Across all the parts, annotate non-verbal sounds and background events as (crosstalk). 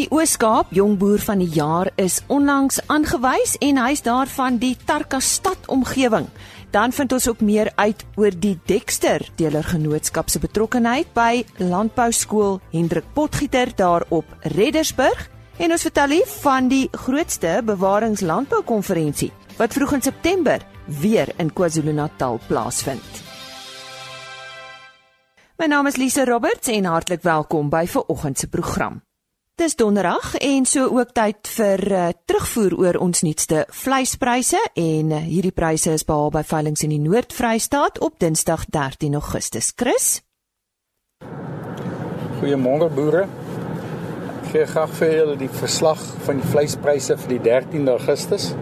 Die Ooskaap Jongboer van die Jaar is onlangs aangewys en hy's daarvan die Tarkastad omgewing. Dan vind ons ook meer uit oor die Dexter Deelergenootskap se betrokkeheid by Landbou Skool Hendrik Potgieter daar op Reddersburg en ons vertel hier van die grootste bewaringslandbou konferensie wat vroeg in September weer in KwaZulu-Natal plaasvind. My naam is Lise Roberts en hartlik welkom by ver oggend se program. Dis donderdag en so ook tyd vir uh, terugvoer oor ons nuutste vleispryse en uh, hierdie pryse is behaal by veilinge in die Noord-Vrystaat op Dinsdag 13 Augustus. Chris. Goeiemôre boere. Ek gee graag vir julle die verslag van die vleispryse vir die 13de Augustus.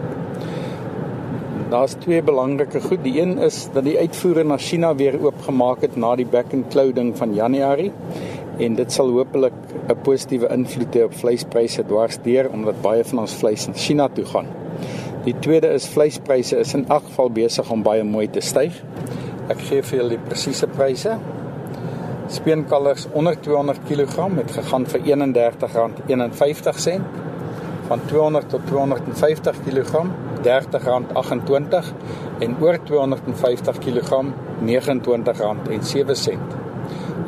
Daar's twee belangrike goed. Die een is dat die uitvoere na China weer oopgemaak het na die back and clothing van Januarie en dit sal hopelik 'n positiewe invloed hê op vleispryse dwarsdeur omdat baie van ons vleis in China toe gaan. Die tweede is vleispryse is in elk geval besig om baie mooi te styg. Ek gee vir julle die presiese pryse. Speenkalvers onder 200 kg het gegaan vir R31.51 van 200 tot 250 kg R30.28 en oor 250 kg R29.07.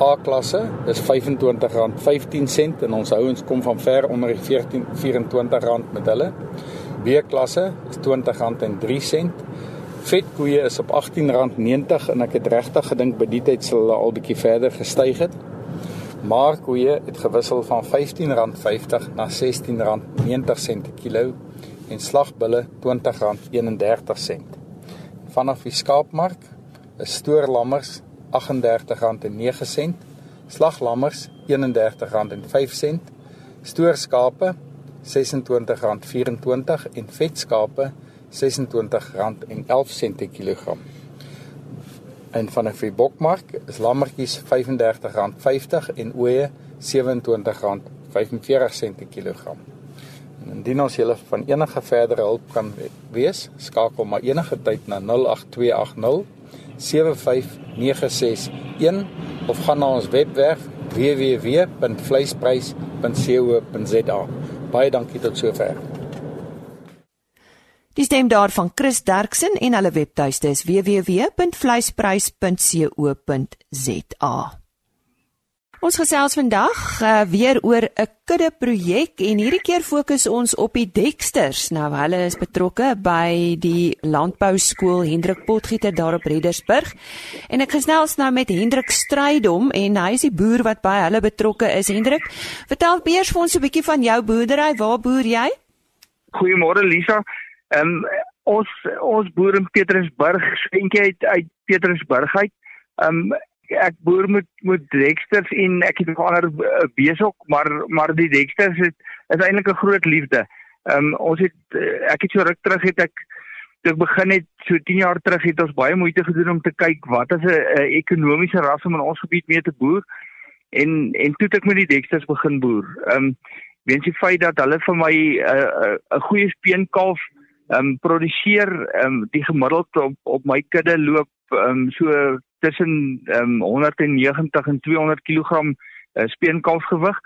A-klasse is R25.15 en ons houens kom van ver onder die R14.24 met hulle. B-klasse is R20.03. Vetkoeie is op R18.90 en ek het regtig gedink by die tyd sal hulle al bietjie verder gestyg het. Maar koeie het gewissel van R15.50 na R16.90 per kilo en slagbulle R20.31. Vanaf die skaapmark is stoorlammers R38.09, slaglammers R31.05, stoorskape R26.24 en vetskape R26.11 per kilogram. En vanaf die bokmark is lammetjies R35.50 en ooe R27.45 per kilogram. En indien ons julle van enige verdere hulp kan wees, skakel maar enige tyd na 08280 75961 of gaan na ons webwerf www.vleisprys.co.za. Baie dankie tot sover. Die stem daarvan Chris Derksen en hulle webtuiste is www.vleisprys.co.za. Ons gesels vandag uh, weer oor 'n kudde projek en hierdie keer fokus ons op die Dexters. Nou hulle is betrokke by die landbou skool Hendrik Potgieter daar op Reddersburg. En ek gesels nou met Hendrik Strydom en hy is die boer wat by hulle betrokke is. Hendrik, vertel eers vir ons 'n bietjie van jou boerdery. Waar boer jy? Goeiemôre Lisa. Ehm um, ons ons boer in Petrusburg, skenkie uit uit Petrusburg uit. Ehm um, ek boer met met Dexters en ek het nog ander uh, besok, maar maar die Dexters is is eintlik 'n groot liefde. Ehm um, ons het uh, ek het so ruk terug het ek toe ek begin het so 10 jaar terug het ons baie moeite gedoen om te kyk wat is 'n uh, ekonomiese ras om in ons gebied mee te boer. En en toe het ek met die Dexters begin boer. Ehm um, weens die feit dat hulle vir my 'n uh, 'n uh, goeie speenkalf ehm um, produseer ehm um, die gemiddeld op op my kudde loop ehm um, so tussen um, 190 en 200 kg uh, speenkalfsgewig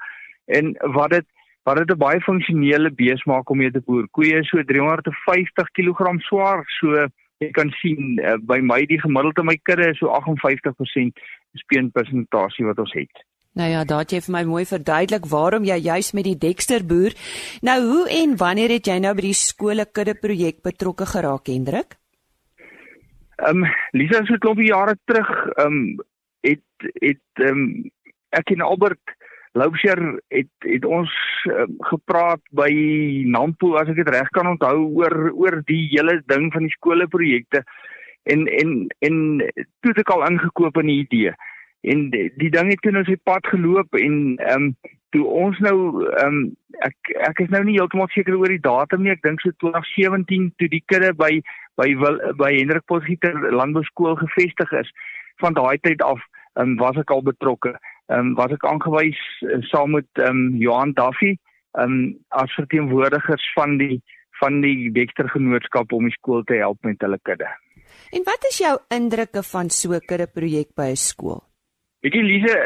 en wat dit wat dit 'n baie funksionele bees maak om mee te boer. Koeie is so 350 kg swaar, so jy kan sien uh, by my die gemiddelde my kudde is so 58% speenpersentasie wat ons het. Nou ja, daat jy vir my mooi verduidelik waarom jy juis met die Dexter boer. Nou hoe en wanneer het jy nou by die skole kudde projek betrokke geraak, Hendrik? Ehm um, Lisa so 'n klompie jare terug ehm um, het het ehm um, ek en Albert Loubser het het ons um, gepraat by Nampo as ek dit reg kan onthou oor oor die hele ding van die skole projekte en en en toe het ek al ingekoop in die idee en die, die ding het toe ons op pad geloop en ehm um, toe ons nou ehm um, ek ek is nou nie heeltemal seker oor die datum nie ek dink so 2017 toe die kudde by by by Hendrik Potgieter Landbouskool gevestig is. Van daai tyd af um, was ek al betrokke. Ehm um, was ek aangewys uh, saam met ehm um, Johan Duffy ehm um, as verteenwoordigers van die van die Dexter Genootskap om die skool te help met hulle kudde. En wat is jou indrukke van so 'n kudde projek by 'n skool? Weet jy Lise,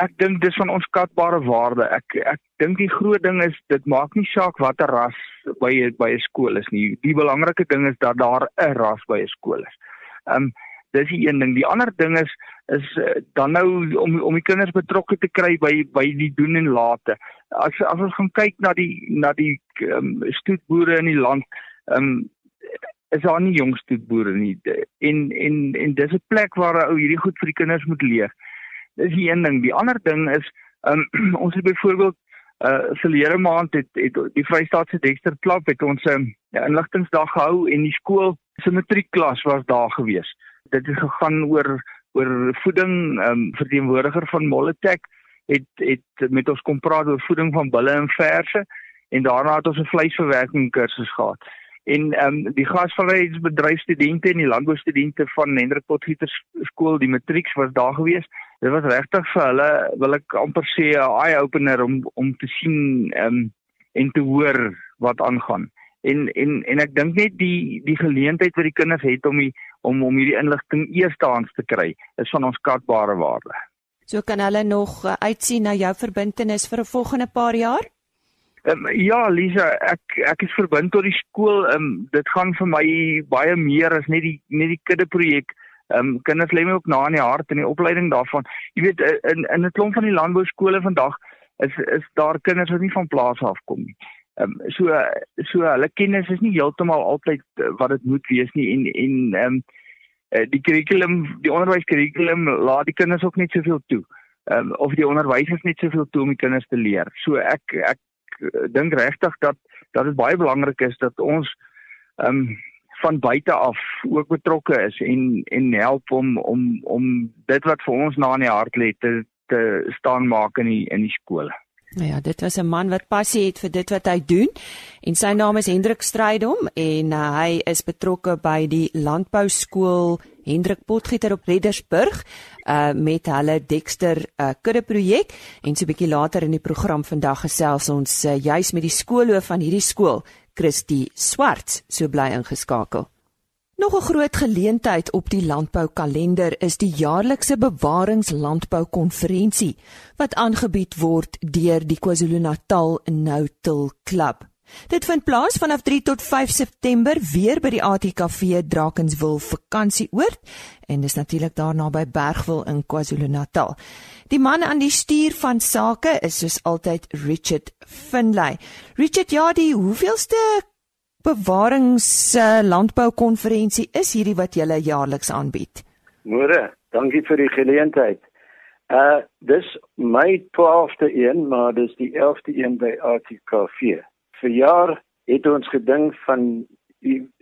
ek dink dis van onskatbare waarde. Ek ek dink die groot ding is dit maak nie saak watter ras by by 'n skool is nie. Die belangrike ding is dat daar 'n ras by 'n skool is. Ehm um, dis die een ding. Die ander ding is is uh, dan nou om om die kinders betrokke te kry by by die doen en late. As as ons gaan kyk na die na die um, stoetboere in die land, ehm um, is daar nie jong stoetboere nie. En en en dis 'n plek waar ou hierdie goed vir die kinders moet leer. Dis die een ding. Die ander ding is ehm um, (clears throat) ons het byvoorbeeld uh verlede maand het het die Vrystaatse Dexter Klub het ons 'n um, inligtingsdag gehou en die skool se matriekklas was daar gewees dit het gegaan oor oor voeding ehm um, verteenwoordiger van Moletek het het met ons kom praat oor voeding van bulle en verse en daarna het ons 'n vleisverwerking kursus gehad. En ehm um, die gasvryheidsbedryfstudente en die landboustudente van Hendrik Potgieter skool, die matrieks was daar gewees. Dit was regtig vir hulle wil ek amper sê 'n eye opener om om te sien ehm um, en te hoor wat aangaan. En en en ek dink net die die geleentheid wat die kinders het om die om om hierdie inligting eerstehands te kry is van ons skatbare waarde. So kan hulle nog uh, uitsien na jou verbintenis vir 'n volgende paar jaar? Um, ja, Lisa, ek ek is verbind tot die skool. Um, dit gaan vir my baie meer as net die net die kudde projek. Um, kinders lê my ook na in die hart en die opleiding daarvan. Jy weet in in 'n klomp van die landbou skole vandag is is daar kinders wat nie van plaas af kom nie. Ehm um, so so hulle kennis is nie heeltemal altyd uh, wat dit moet wees nie en en ehm um, die kurrikulum die onderwyskurrikulum laat die kinders ook net soveel toe. Ehm um, of die onderwysers net soveel toe om die kinders te leer. So ek ek dink regtig dat dat dit baie belangrik is dat ons ehm um, van buite af ook betrokke is en en help om om om dit wat vir ons na in die hart lê te te staan maak in die in die skole. Nou ja, dit was 'n man wat passie het vir dit wat hy doen en sy naam is Hendrik Strydom en uh, hy is betrokke by die landbou skool Hendrik Potgieter op Reddersburg uh met hulle Dexter uh kudde projek en so 'n bietjie later in die program vandag gesels ons uh, juis met die skoolhoof van hierdie skool, Christie Swart, so bly ingeskakel. Nog 'n groot geleentheid op die landboukalender is die jaarlikse bewaringslandboukonferensie wat aangebied word deur die KwaZulu-Natal No-Till Club. Dit vind plaas vanaf 3 tot 5 September weer by die ATKV Drakenswil vakansieoord en dis natuurlik daarna by Bergwil in KwaZulu-Natal. Die man aan die stuur van sake is soos altyd Richard Finlay. Richard, ja, die hoeveelste bewarings uh, landbou konferensie is hierdie wat julle jaarliks aanbied. Môre, dankie vir die geleentheid. Uh dis my 12de een, maar dis die 11de een by ATKV. Vir jaar het ons gedink van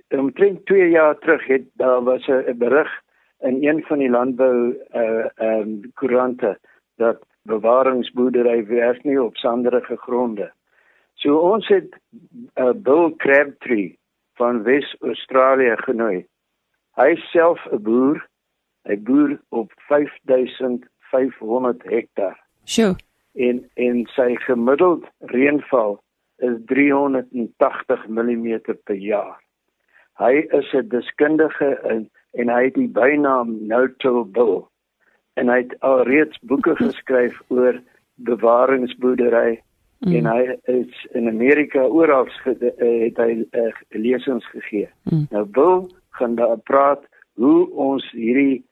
omtrent 2 jaar terug het daar was 'n berig in een van die landbou uh ehm um, koerante dat bewaringsboerdery werk nie op sanderige gronde. So ons het 'n uh, Bill Crabtree van Wes-Australië genooi. Hy self 'n boer. Hy boer op 5500 hektaar. Sjoe. En en sy gemiddeld reënval is 380 mm per jaar. Hy is 'n deskundige in en hy het die bynaam No-Till Bill. En hy het alreeds boeke geskryf oor bewaringsboerdery Mm. En hy is in Amerika oral eh, het hy uh, lesings gegee. Mm. Nou wil gaan daar praat hoe ons hierdie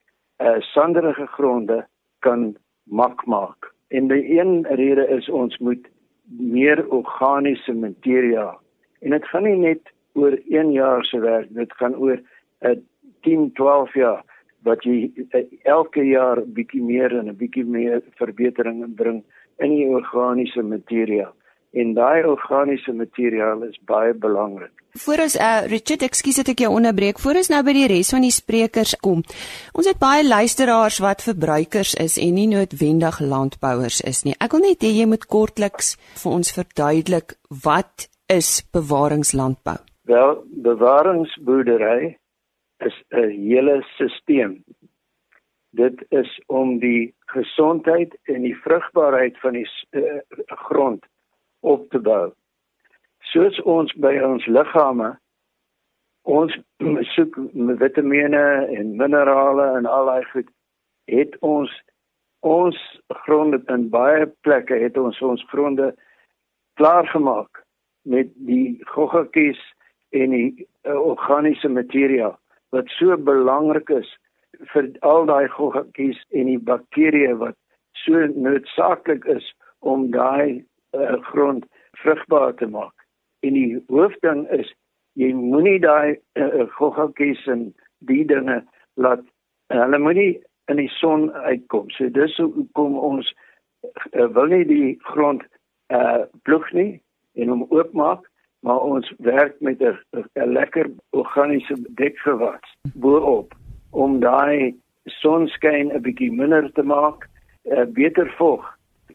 uh, sanderige gronde kan mak maak. En die een rede is ons moet meer organiese materia. En dit gaan nie net oor 1 jaar se werk, dit gaan oor 'n uh, 10, 12 jaar wat jy uh, elke jaar bietjie meer en 'n bietjie meer verbetering bring in die organiese materia en daai organiese materiaal is baie belangrik. Voor ons uh, Richard, ekskuus dat ek jou onderbreek. Voor ons nou by die res van die sprekers kom. Ons het baie luisteraars wat verbruikers is en nie noodwendig landbouers is nie. Ek wil net hê jy moet kortliks vir ons verduidelik wat is bewaringslandbou? Wel, bewaringsboerdery is 'n hele stelsel dit is om die gesondheid en die vrugbaarheid van die uh, grond op te bou. Soos ons by ons liggame ons soek vitamiene en minerale en al daai goed het ons ons gronde in baie plekke het ons ons gronde klaar gemaak met die goggetjies en die uh, organiese materiaal wat so belangrik is vir al daai goggetjies en die bakterieë wat so noodsaaklik is om daai uh, grond vrugbaar te maak. En die hoofding is jy moenie daai uh, goggetjies en die dinge laat hulle moenie in die son uitkom. So dis hoe kom ons uh, wil nie die grond uh ploeg nie en hom oopmaak, maar ons werk met 'n lekker organiese dekgewas bo-op om daai sonskyn 'n bietjie minder te maak, uh, beter vog.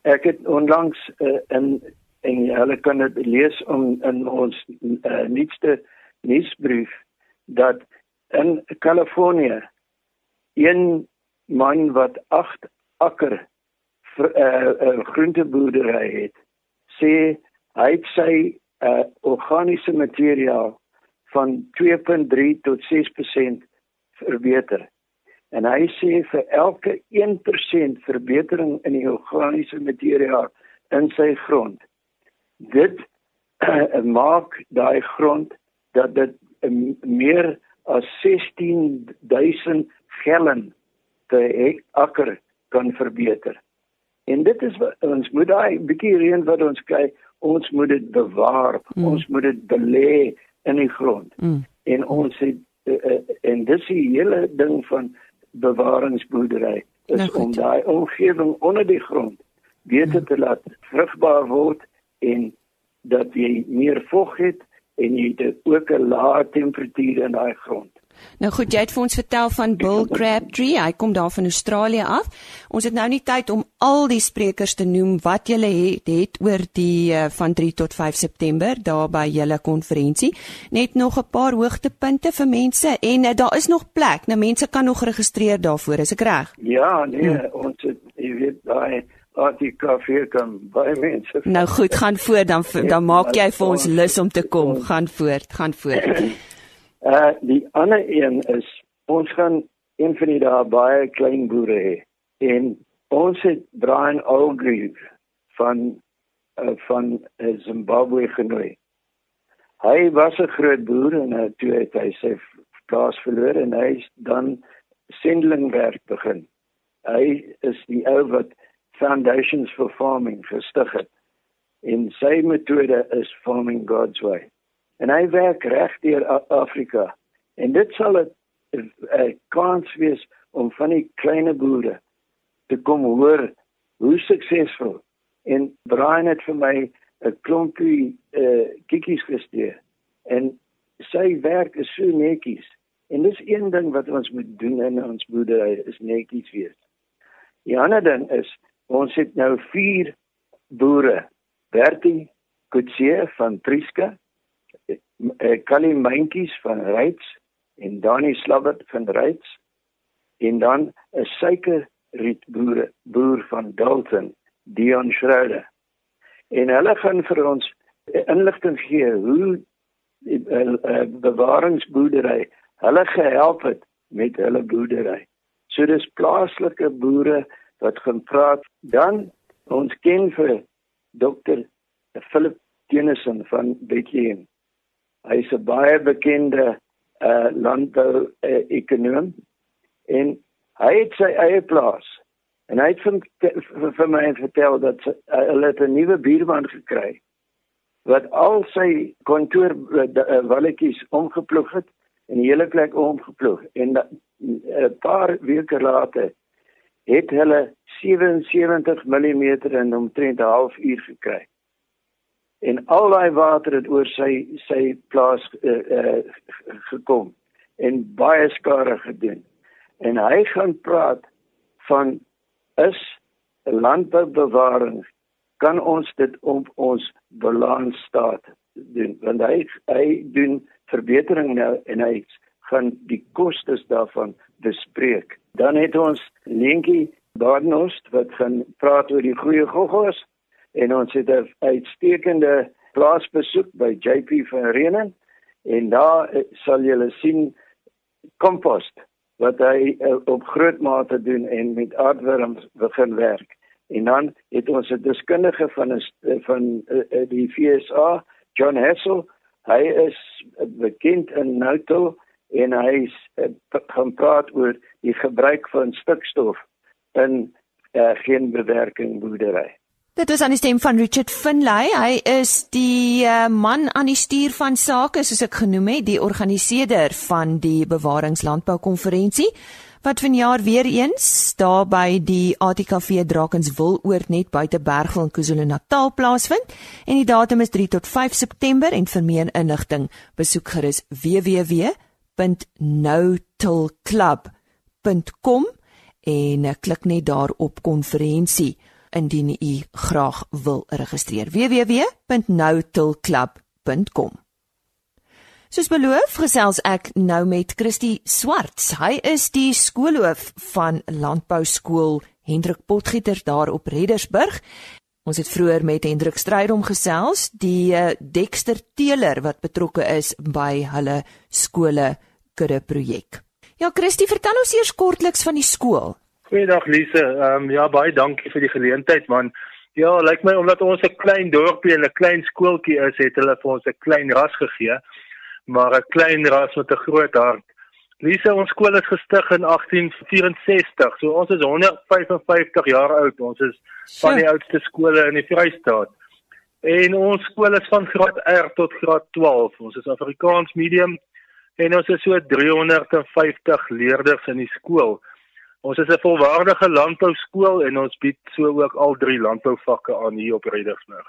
Ek het onlangs uh, in en hulle kan dit lees om in ons uh, nuutste nuusbrief dat in Kalifornië een man wat 8 akker vir 'n uh, uh, groenteboerdery het sê hy het sy uh, organiese materiaal van 2.3 tot 6% verbeter. En hy sê vir elke 1% verbetering in die organiese materiaal in sy grond. Dit uh, (clears throat) maak daai grond dat dit uh, meer as 16000 gallon per akker kan verbeter. En dit is wat ons moet daai bietjie reën wat ons kry, ons moet dit bewaar. Mm. Ons moet dit belê in die grond. Mm. En ons het uh, en dis die hele ding van bewaringsboerdery is nou om daai omgewing onder die grond beter te laat vrugbaar word en dat jy meer vog het en jy het ook 'n lae temperatuur in daai grond. Nou goed, jy het vir ons vertel van Bill Crabtree. Hy kom daar van Australië af. Ons het nou nie tyd om al die sprekers te noem wat julle het, het oor die uh, van 3 tot 5 September daar by julle konferensie. Net nog 'n paar hoogtepunte vir mense en uh, daar is nog plek. Nou mense kan nog registreer daarvoor, is ek reg? Ja, nee, hmm. ons het jy weet daai Artie koffie kan baie mense. Nou goed, gaan voort dan dan maak jy vir ons lus om te kom. Gaan voort, gaan voort. (clears throat) Uh die ander een is ons gaan een van die dae baie klein boere hê en ons het Brian Ogilvie van uh, van uh, Zimbabwe genooi. Hy was 'n groot boer en uh, toe het hy sy plaas verloor en hy dan sendelingwerk begin. Hy is die ou wat Foundations for Farming gestig het. En sy metode is farming God's way en hy werk reg deur Afrika. En dit sal 'n kans wees om van die klein boere te kom hoor hoe suksesvol en Brian het vir my 'n klompie eh uh, kikkies gestuur. En sy werk is so netjies. En dis een ding wat ons moet doen in ons boerdery is netjies wees. Die ander ding is ons het nou 4 boere. Bertie Kutsie van Prieska, Kali eh, Mentjies van Ryds en Dani Slabbert van Ryds en dan 'n suikerrietboer boer van Dalton, Dion Schroeder. En hulle gaan vir ons inligting gee hoe uh, uh, bewaringsboerdery hulle gehelp het met hulle boerdery. So dis plaaslike boere wat gaan praat. Dan ons ken vir Dr. Philip Tennyson van Bethlehem. Hy's 'n baie bekende uh landbou uh, ekonom en hy het sy eie plaas. En hy het vir, vir, vir my vertel dat uh, hulle 'n nuwe buurman gekry wat al sy kantoor uh, uh, walletjies omgeploeg het en die hele plek omgeploeg. En 'n uh, paar weke later het hulle 77 mm in omtrent 'n halfuur gekry en al daai water het oor sy sy plaas uh, uh, gekom en baie skade gedoen. En hy gaan praat van is 'n landboubewaring kan ons dit op ons balans staat doen want hy hy doen verbetering nou en hy gaan die kostes daarvan bespreek. Dan het ons Lentjie Badenhorst wat gaan praat oor die goeie goggos en ons het 'n uitstekende plaasbesoek by JP van Renen en daar eh, sal julle sien kompost wat hy uh, op groot mate doen en met aardwurms begin werk. En dan het ons 'n deskundige van 'n van uh, die FSA, John Hessel. Hy is bekend in Noutel en hy gaan praat oor die gebruik van stikstof in uh, geen bewerking boerdery. Dit is aan die stem van Richard Finlay. Hy is die uh, man aan die stuur van sake soos ek genoem het, die organiseerder van die Bewaringslandbou konferensie wat vanjaar weer eens daar by die ATKV Drakenswil oor net buite Bergville in KwaZulu-Natal plaasvind en die datum is 3 tot 5 September en vir meer inligting besoek gerus www.noutilclub.com en eh, klik net daar op konferensie indien u graag wil registreer. www.noutilclub.com. Soos beloof, gesels ek nou met Christie Swarts. Hy is die skoolhoof van Landbou Skool Hendrik Potgieter daar op Reddersburg. Ons het vroeër met Hendrik Strydom gesels, die eh, Dexter Teeler wat betrokke is by hulle skole kudde projek. Ja, Christie, vertel ons eers kortliks van die skool. Goeiedag Lise. Ehm um, ja, baie dankie vir die geleentheid man. Ja, lyk my omdat ons 'n klein dorpie en 'n klein skooltjie is, het hulle vir ons 'n klein ras gegee, maar 'n klein ras met 'n groot hart. Lise, ons skool is gestig in 1864. So ons is 155 jaar oud. Ons is van die oudste skole in die Vrystaat. En ons skool is van graad R tot graad 12. Ons is Afrikaans medium en ons is so 350 leerders in die skool. Ons is 'n volwaardige landbouskool en ons bied so ook al drie landbouvakke aan hier op Reidersburg.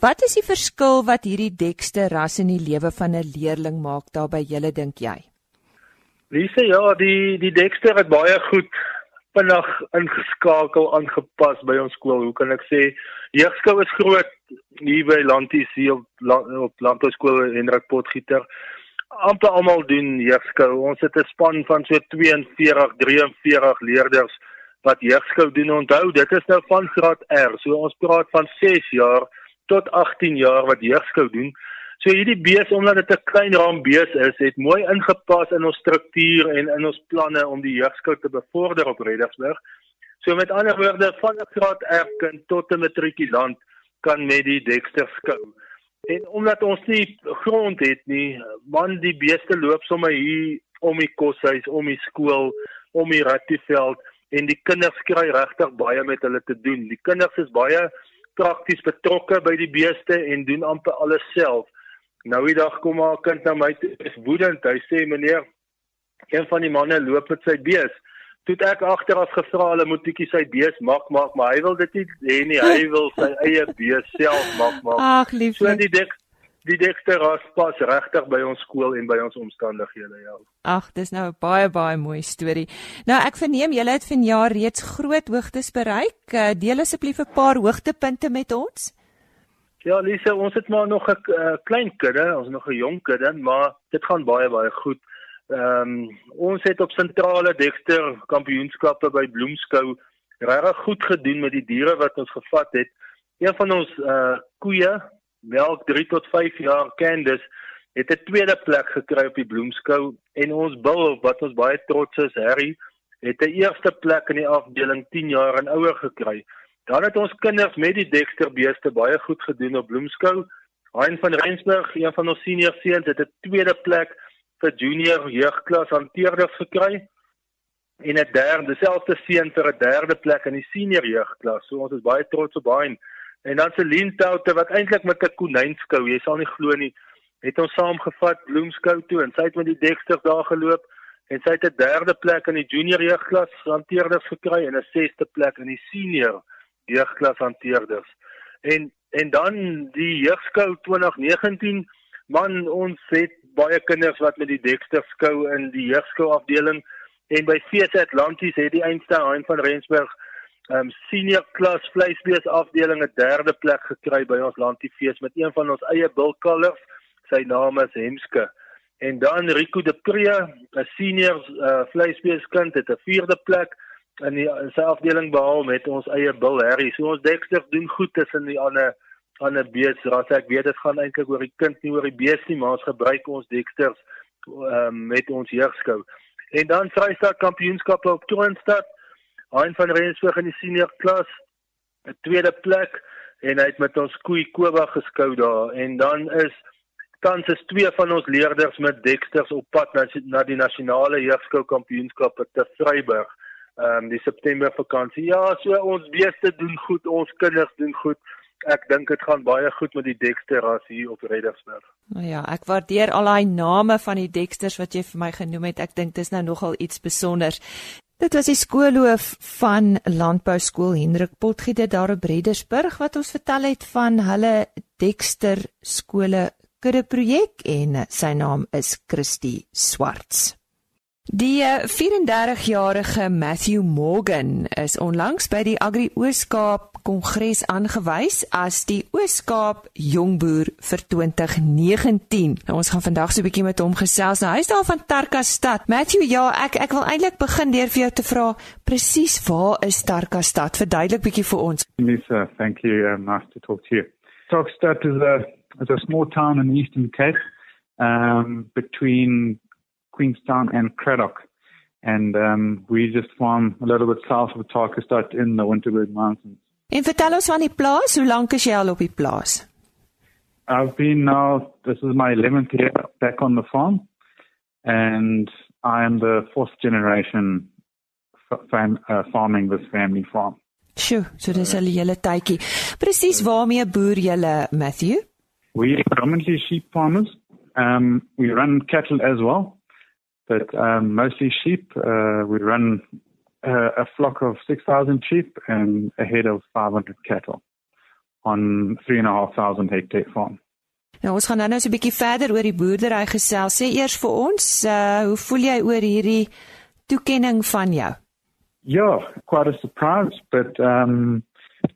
Wat is die verskil wat hierdie Dexter ras in die lewe van 'n leerling maak daar by julle dink jy? Lise, ja, die die Dexter het baie goed vinnig ingeskakel aangepas by ons skool. Hoe kan ek sê? Jeugskou is groot hier by Lanties hier op, op Landbouskool Hendrik Potgieter amper almal doen jeugskou. Ons het 'n span van so 42, 43 leerders wat jeugskou doen. Onthou, dit is nou van graad R. So ons praat van 6 jaar tot 18 jaar wat jeugskou doen. So hierdie bees omdat dit 'n klein raam bees is, het mooi ingepas in ons struktuur en in ons planne om die jeugskou te bevorder op Reddersburg. So met ander woorde, van graad R kind tot 'n matrikulant kan met die Dexter skou. En omdat ons nie grond het nie, man die beeste loop sommer hier om die koshuis, om die skool, om die rattieveld en die kinders kry regtig baie met hulle te doen. Die kinders is baie prakties betrokke by die beeste en doen amper alles self. Nou die dag kom maar 'n kind na my toe, is woedend. Hy sê meneer, een van die manne loop met sy beeste Toe ek agteraf gevra hulle moet bietjie sy bees maak maak, maar hy wil dit nie hê nie. Hy (laughs) wil sy eie bees self maak maak. Ag, lief. So die dek die dekste ras pas regtig by ons skool en by ons omstandighede, ja. Ag, dis nou 'n baie baie mooi storie. Nou ek verneem julle het vanjaar reeds groot hoogtes bereik. Eh, deel asseblief 'n paar hoogtepunte met ons. Ja, Lise, ons het maar nog 'n uh, klein kudde, ons nog 'n jong kudde, maar dit gaan baie baie goed. Ehm um, ons het op sentrale Dexter kampioenskappe by Bloemskou regtig goed gedoen met die diere wat ons gevat het. Een van ons uh koeie, melk 3 tot 5 jaar Candice, het 'n tweede plek gekry op die Bloemskou en ons bil wat ons baie trots is, Harry, het 'n eerste plek in die afdeling 10 jaar en ouer gekry. Dan het ons kinders met die Dexter beeste baie goed gedoen op Bloemskou. Hein van Rensburg, een van ons senior seuns, het 'n tweede plek vir junior jeugklas hanteerders gekry en 'n derde selfde seun vir 'n derde plek in die senior jeugklas. So ons is baie trots op hy. En dan se Lientoute wat eintlik met 'n konynskou, jy sal nie glo nie, het ons saamgevat Bloemskou toe en sy het met die Dexter daar geloop en sy het 'n derde plek in die junior jeugklas hanteerders gekry en 'n sesde plek in die senior jeugklas hanteerders. En en dan die jeugskou 2019 man ons het baie kinders wat met die Dexter skou in die jeugskou afdeling en by FES Atlantis het die Einstein Hein van Rensburg um senior klas vleisbees afdeling 'n derde plek gekry by ons landtiefees met een van ons eie bulkalvers. Sy naam is Hemske. En dan Rico de Pre, 'n senior uh, vleisbeeskind het 'n vierde plek in die sy afdeling behaal met ons eie bil Harry. So ons Dexter doen goed tussen die ander van 'n bees ras. Ek weet dit gaan eintlik oor die kind nie oor die bees nie, maar ons gebruik ons deksters um, met ons jeugskou. En dan Vrystaat Kampioenskappe op Kroonstad. Hein van Rensburg in die senior klas, 'n tweede plek en hy het met ons koei Koba geskou daar en dan is tans is twee van ons leerders met Dexters op pad na, na die nasionale jeugskou kampioenskappe te Vryburg. Ehm um, die September vakansie. Ja, so ons beeste doen goed, ons kinders doen goed ek dink dit gaan baie goed met die Dexter as hier op Reddersburg. Nou ja, ek waardeer al daai name van die Dexters wat jy vir my genoem het. Ek dink dis nou nogal iets spesiaals. Dit was die skoolhoof van Landbou Skool Hendrik Potgiede daar op Reddersburg wat ons vertel het van hulle Dexter skole kudde projek en sy naam is Christie Swarts. Die 34-jarige Matthew Morgan is onlangs by die Agri Ooskaap Kongres aangewys as die Ooskaap Jongboer vir 2019. Nou, ons gaan vandag so 'n bietjie met hom gesels. Nou, hy is daar van Tarkastad. Matthew, ja, ek ek wil eintlik begin deur vir jou te vra presies waar is Tarkastad? Verduidelik bietjie vir ons. Lisa, thank you. Um, nice to talk to you. Tarkastad is a is a small town in the Eastern Cape um between Queenstown and Craddock. And um, we just farm a little bit south of Tarkastad in the Winterberg Mountains. En vertel ons van die plaas, hoe lank is jy al op die plaas? I've been now, this is my 11th year back on the farm. And I am the fourth generation fam, uh, farming this family farm. Sjoe, so dis al 'n hele tydjie. Presies waarmee boer julle, Matthew? We are predominantly sheep farmers. Um, we run cattle as well. But um, mostly sheep. Uh, we run uh, a flock of 6,000 sheep and a head of 500 cattle on 3,500 hectare farm. Nou ons gaan nou nou so 'n bietjie verder oor die boerdery gesels. Sê eers vir ons, uh, hoe voel jy oor hierdie toekenning van jou? Yeah, quite a surprise, but um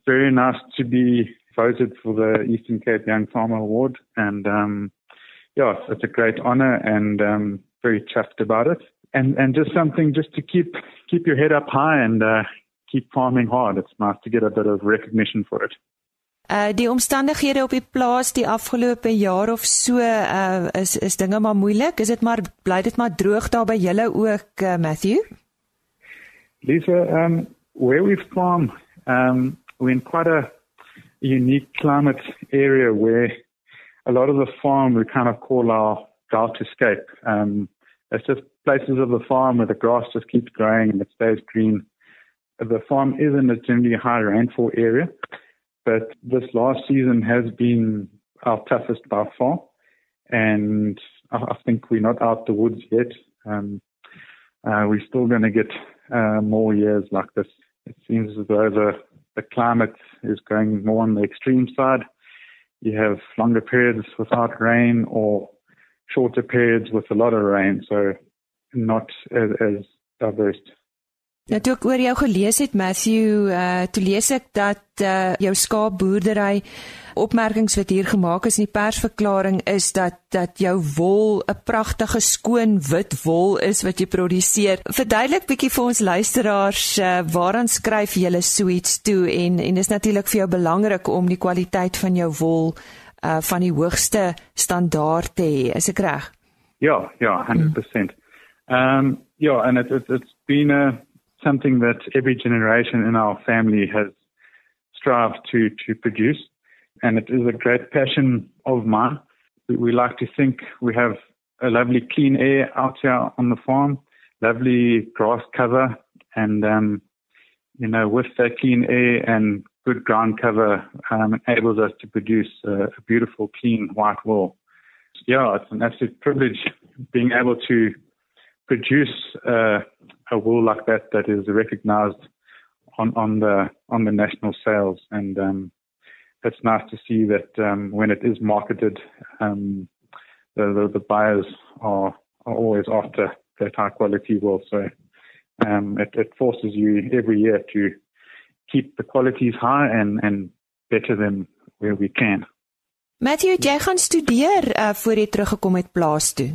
very nice to be voted for the Eastern Cape Young Farmer Award and um yeah, it's a great honor and um very chuffed about it. And and just something just to keep keep your head up high and uh, keep farming hard. It's nice to get a bit of recognition for it. Uh die omstandighede op die plaas die afgelope jaar of so uh is is dinge maar moeilik. Is dit maar bly dit maar droog daar by julle ook uh, Matthew? Lisa, um where we farm um we're in quite a unique climate area where a lot of the farm we kind of call our drought escape. Um It's just places of the farm where the grass just keeps growing and it stays green. The farm is in a generally high rainfall area, but this last season has been our toughest by far. And I think we're not out the woods yet. Um, uh, we're still going to get uh, more years like this. It seems as though the, the climate is going more on the extreme side. You have longer periods without rain or shorter periods with a lot of rain, so not as, as diverse. Nou toe ek oor jou gelees het Matthew, uh toe lees ek dat uh jou skaapboerdery opmerkings wat hier gemaak is in die persverklaring is dat dat jou wol 'n pragtige skoon wit wol is wat jy produseer. Verduidelik bietjie vir ons luisteraars uh, waaraan skryf jy so iets toe en en dis natuurlik vir jou belangrik om die kwaliteit van jou wol uh van die hoogste standaard te hê. Is ek reg? Ja, ja, 100%. Um ja, and it, it it's been a something that every generation in our family has strived to to produce and it is a great passion of mine. We, we like to think we have a lovely clean air out here on the farm, lovely grass cover and um you know with that clean air and good ground cover um, enables us to produce a, a beautiful, clean white wool. Yeah, it's an absolute privilege being able to produce uh, a wool like that that is recognized on, on the on the national sales, and um, it's nice to see that um, when it is marketed, um, the, the, the buyers are, are always after that high quality wool. So um, it, it forces you every year to keep the qualities high and and better them where we can. Matthew, jy gaan studeer uh, voor jy teruggekom het plaas toe.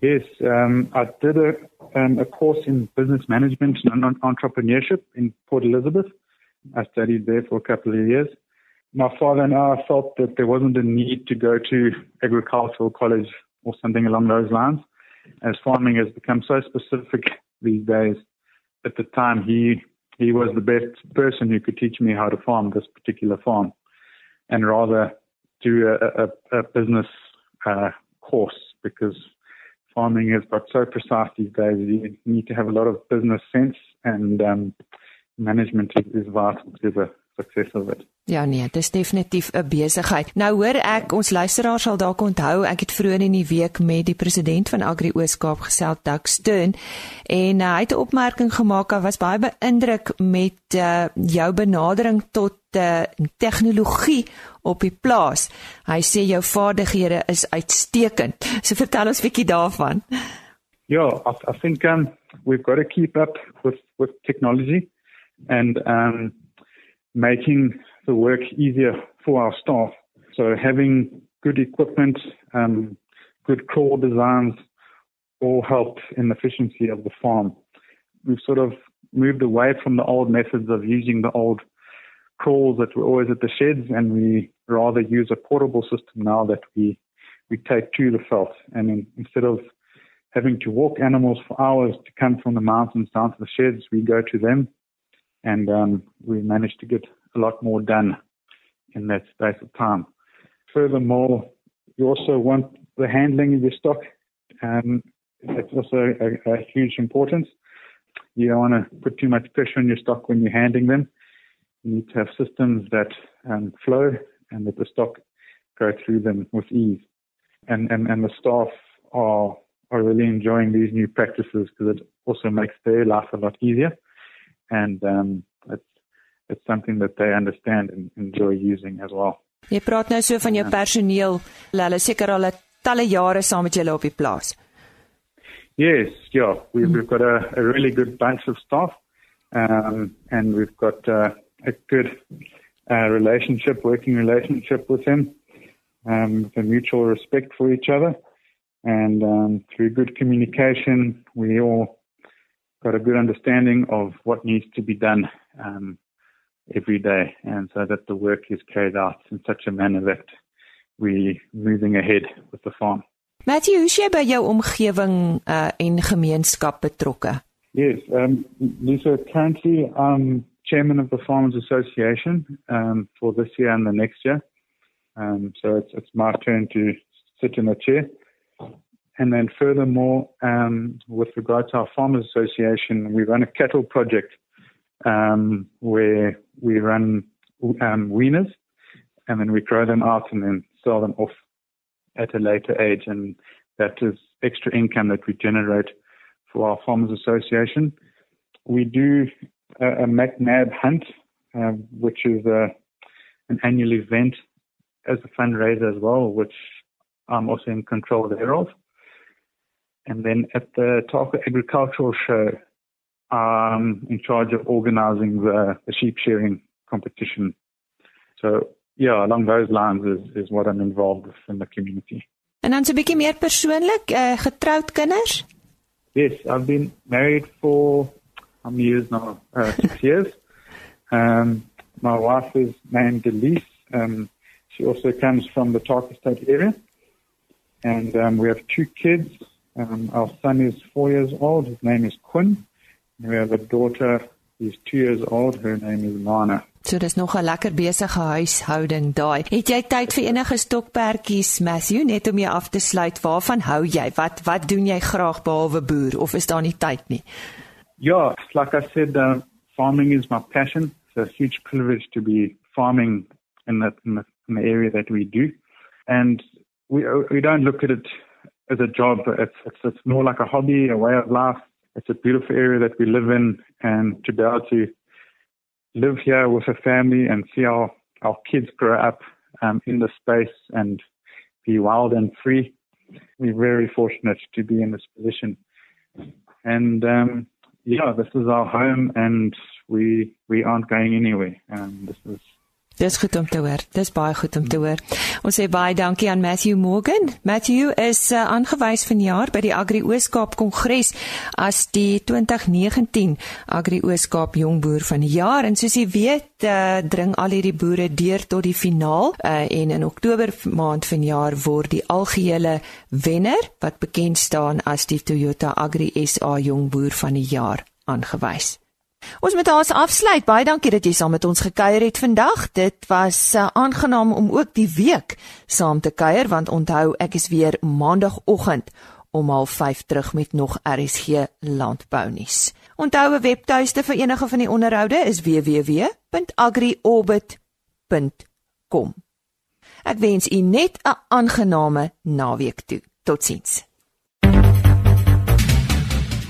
Yes, um I did a um, a course in business management and entrepreneurship in Port Elizabeth. I studied there for a couple of years. My father and I felt that there wasn't a need to go to agricultural college or something along those lines. as farming has become so specific these days. At the time, he he was the best person who could teach me how to farm this particular farm, and rather do a, a, a business uh, course because farming has got so precise these days. You need to have a lot of business sense, and um, management is, is vital to the success of it. Ja nee, dit is definitief 'n besigheid. Nou hoor ek ons luisteraars sal dalk onthou, ek het vroeër in die week met die president van Agri Ooskaap gesels, Doug Stern, en uh, hy het 'n opmerking gemaak wat was baie beïndruk met uh, jou benadering tot uh, tegnologie op die plaas. Hy sê jou vaardighede is uitstekend. So vertel ons bietjie daarvan. Ja, yeah, I, I think um, we've got to keep up with with technology and um making the work easier for our staff. So having good equipment, um, good crawl designs all help in the efficiency of the farm. We've sort of moved away from the old methods of using the old crawls that were always at the sheds and we rather use a portable system now that we, we take to the veld. And in, instead of having to walk animals for hours to come from the mountains down to the sheds, we go to them and um, we manage to get a lot more done in that space of time. Furthermore, you also want the handling of your stock. Um, that's also a, a huge importance. You don't want to put too much pressure on your stock when you're handling them. You need to have systems that um, flow and that the stock go through them with ease. And, and, and the staff are, are really enjoying these new practices because it also makes their life a lot easier. and um it's something that they understand and enjoy using as well. Jy praat nou so van jou personeel, hulle seker al talle jare saam met julle op die plaas. Yes, yeah, we've, we've got a, a really good bunch of staff, um, and we've got uh, a good uh, relationship, working relationship with them, um, with a mutual respect for each other, and um, through good communication, we all got a good understanding of what needs to be done um, every day, and so that the work is carried out in such a manner that we are moving ahead with the farm. Matthew, hoe sê by jou omgewing uh, en gemeenskap betrokke? Yes, um, Lisa, currently I'm chairman of the Farmers Association um, for this year and the next year. Um, so it's, it's my turn to sit in the chair. And then furthermore, um, with regard to our Farmers Association, we run a cattle project um, where we run um, and then we grow them out and then sell them off at a later age. And that is extra income that we generate for our Farmers Association. We do a, a McNab hunt, uh, which is a, an annual event as a fundraiser as well, which I'm also in control thereof. And then at the Tarka Agricultural Show, I'm in charge of organizing the, the sheep shearing competition. So, yeah, along those lines is, is what I'm involved with in the community. En dan so 'n bietjie meer persoonlik, uh, getroud kinders? Yes, I've been married for how many years now? Uh, six (laughs) years. Um, my wife is named Elise. Um, she also comes from the Tarka State area. And um, we have two kids. Um, our son is four years old. His name is Quinn. We have a daughter. She's two years old. Her name is Lana. So dis nog 'n lekker besige huishouding daai. Het jy tyd vir enige stokperdjies, Matthew, net om jou af te sluit? Waarvan hou jy? Wat wat doen jy graag behalwe boer of is daar nie tyd nie? Yeah, like I said, uh, farming is my passion. It's a huge privilege to be farming in the, in the, in the area that we do. And we we don't look at it as a job. It's, it's, it's more like a hobby, a way of life. It's a beautiful area that we live in, and to be able to live here with a family and see our our kids grow up um, in the space and be wild and free. We're very fortunate to be in this position, and um, yeah, this is our home, and we we aren't going anywhere. Um, this is Dis goed om te hoor. Dis baie goed om te hoor. Ons sê baie dankie aan Matthew Morgan. Matthew is uh, aangewys vanjaar by die Agri Ooskaap Kongres as die 2019 Agri Ooskaap Jong Boer van die jaar en soos jy weet, uh, dring al hierdie boere deur tot die finaal uh, en in Oktober maand vanjaar word die algehele wenner wat bekend staan as die Toyota Agri SA Jong Boer van die jaar aangewys. Ons moet ons afsluit. Baie dankie dat jy saam met ons gekuier het vandag. Dit was uh, aangenaam om ook die week saam te kuier want onthou ek is weer maandagooggend om 05:30 terug met nog RSG landbou nuus. Onthou 'n webtuiste vir enige van die onderhoude is www.agriorbit.com. Ek wens u net 'n aangename naweek toe. Totsiens.